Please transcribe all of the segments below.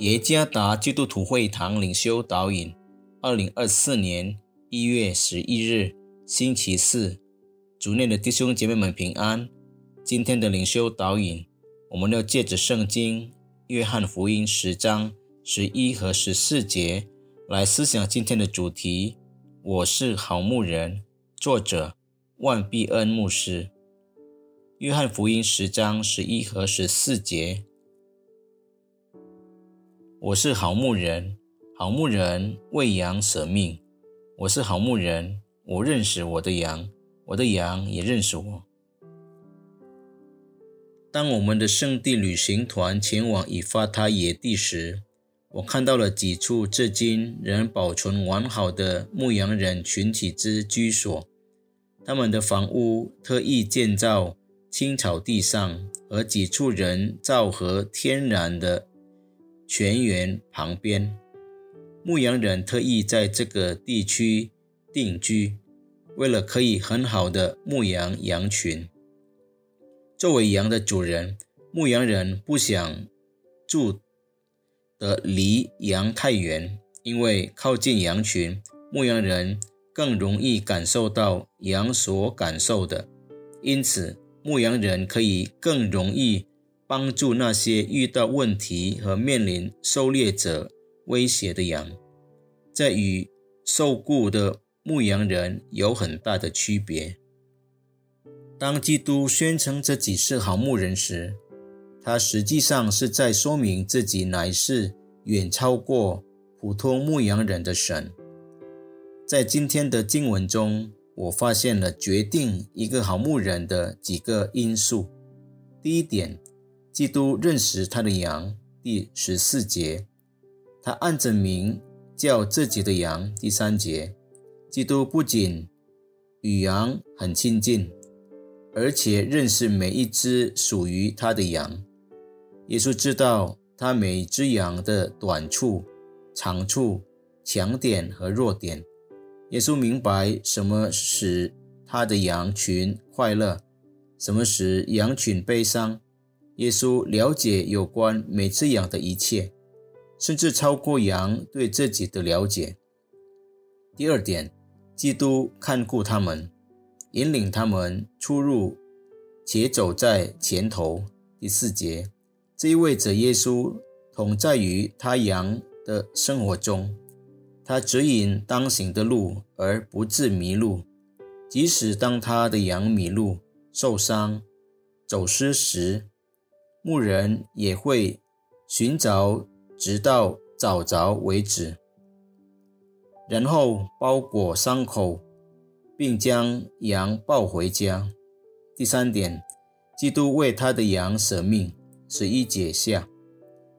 耶加达基督徒会堂领袖导引，二零二四年一月十一日，星期四，主内的弟兄姐妹们平安。今天的领袖导引，我们要借着圣经约翰福音十章十一和十四节来思想今天的主题。我是好牧人，作者万必恩牧师。约翰福音十章十一和十四节。我是好牧人，好牧人为羊舍命。我是好牧人，我认识我的羊，我的羊也认识我。当我们的圣地旅行团前往以发他野地时，我看到了几处至今仍保存完好的牧羊人群体之居所。他们的房屋特意建造青草地上，和几处人造和天然的。泉源旁边，牧羊人特意在这个地区定居，为了可以很好的牧羊羊群。作为羊的主人，牧羊人不想住的离羊太远，因为靠近羊群，牧羊人更容易感受到羊所感受的，因此牧羊人可以更容易。帮助那些遇到问题和面临狩猎者威胁的羊，在与受雇的牧羊人有很大的区别。当基督宣称自己是好牧人时，他实际上是在说明自己乃是远超过普通牧羊人的神。在今天的经文中，我发现了决定一个好牧人的几个因素。第一点。基督认识他的羊，第十四节，他按着名叫自己的羊。第三节，基督不仅与羊很亲近，而且认识每一只属于他的羊。耶稣知道他每只羊的短处、长处、强点和弱点。耶稣明白什么使他的羊群快乐，什么使羊群悲伤。耶稣了解有关每只羊的一切，甚至超过羊对自己的了解。第二点，基督看顾他们，引领他们出入，且走在前头。第四节，这意味着耶稣同在于他羊的生活中，他指引当行的路而不致迷路，即使当他的羊迷路、受伤、走失时。牧人也会寻找，直到找着为止，然后包裹伤口，并将羊抱回家。第三点，基督为他的羊舍命，十一节下。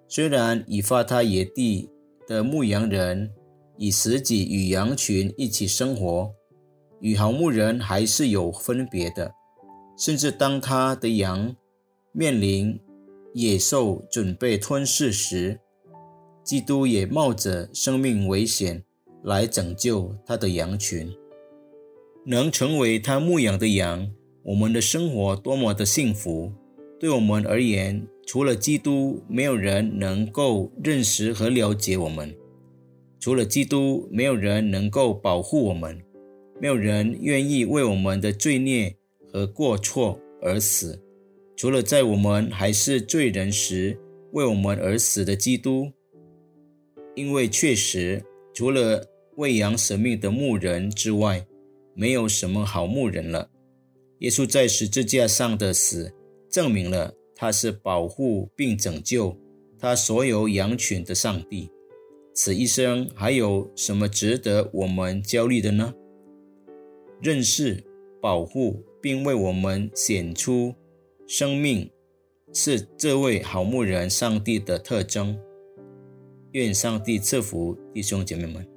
虽然以发他野地的牧羊人以实际与羊群一起生活，与好牧人还是有分别的。甚至当他的羊面临野兽准备吞噬时，基督也冒着生命危险来拯救他的羊群。能成为他牧养的羊，我们的生活多么的幸福！对我们而言，除了基督，没有人能够认识和了解我们；除了基督，没有人能够保护我们；没有人愿意为我们的罪孽和过错而死。除了在我们还是罪人时为我们而死的基督，因为确实除了喂养生命的牧人之外，没有什么好牧人了。耶稣在十字架上的死，证明了他是保护并拯救他所有羊群的上帝。此一生还有什么值得我们焦虑的呢？认识、保护并为我们显出。生命是这位好牧人上帝的特征。愿上帝赐福弟兄姐妹们。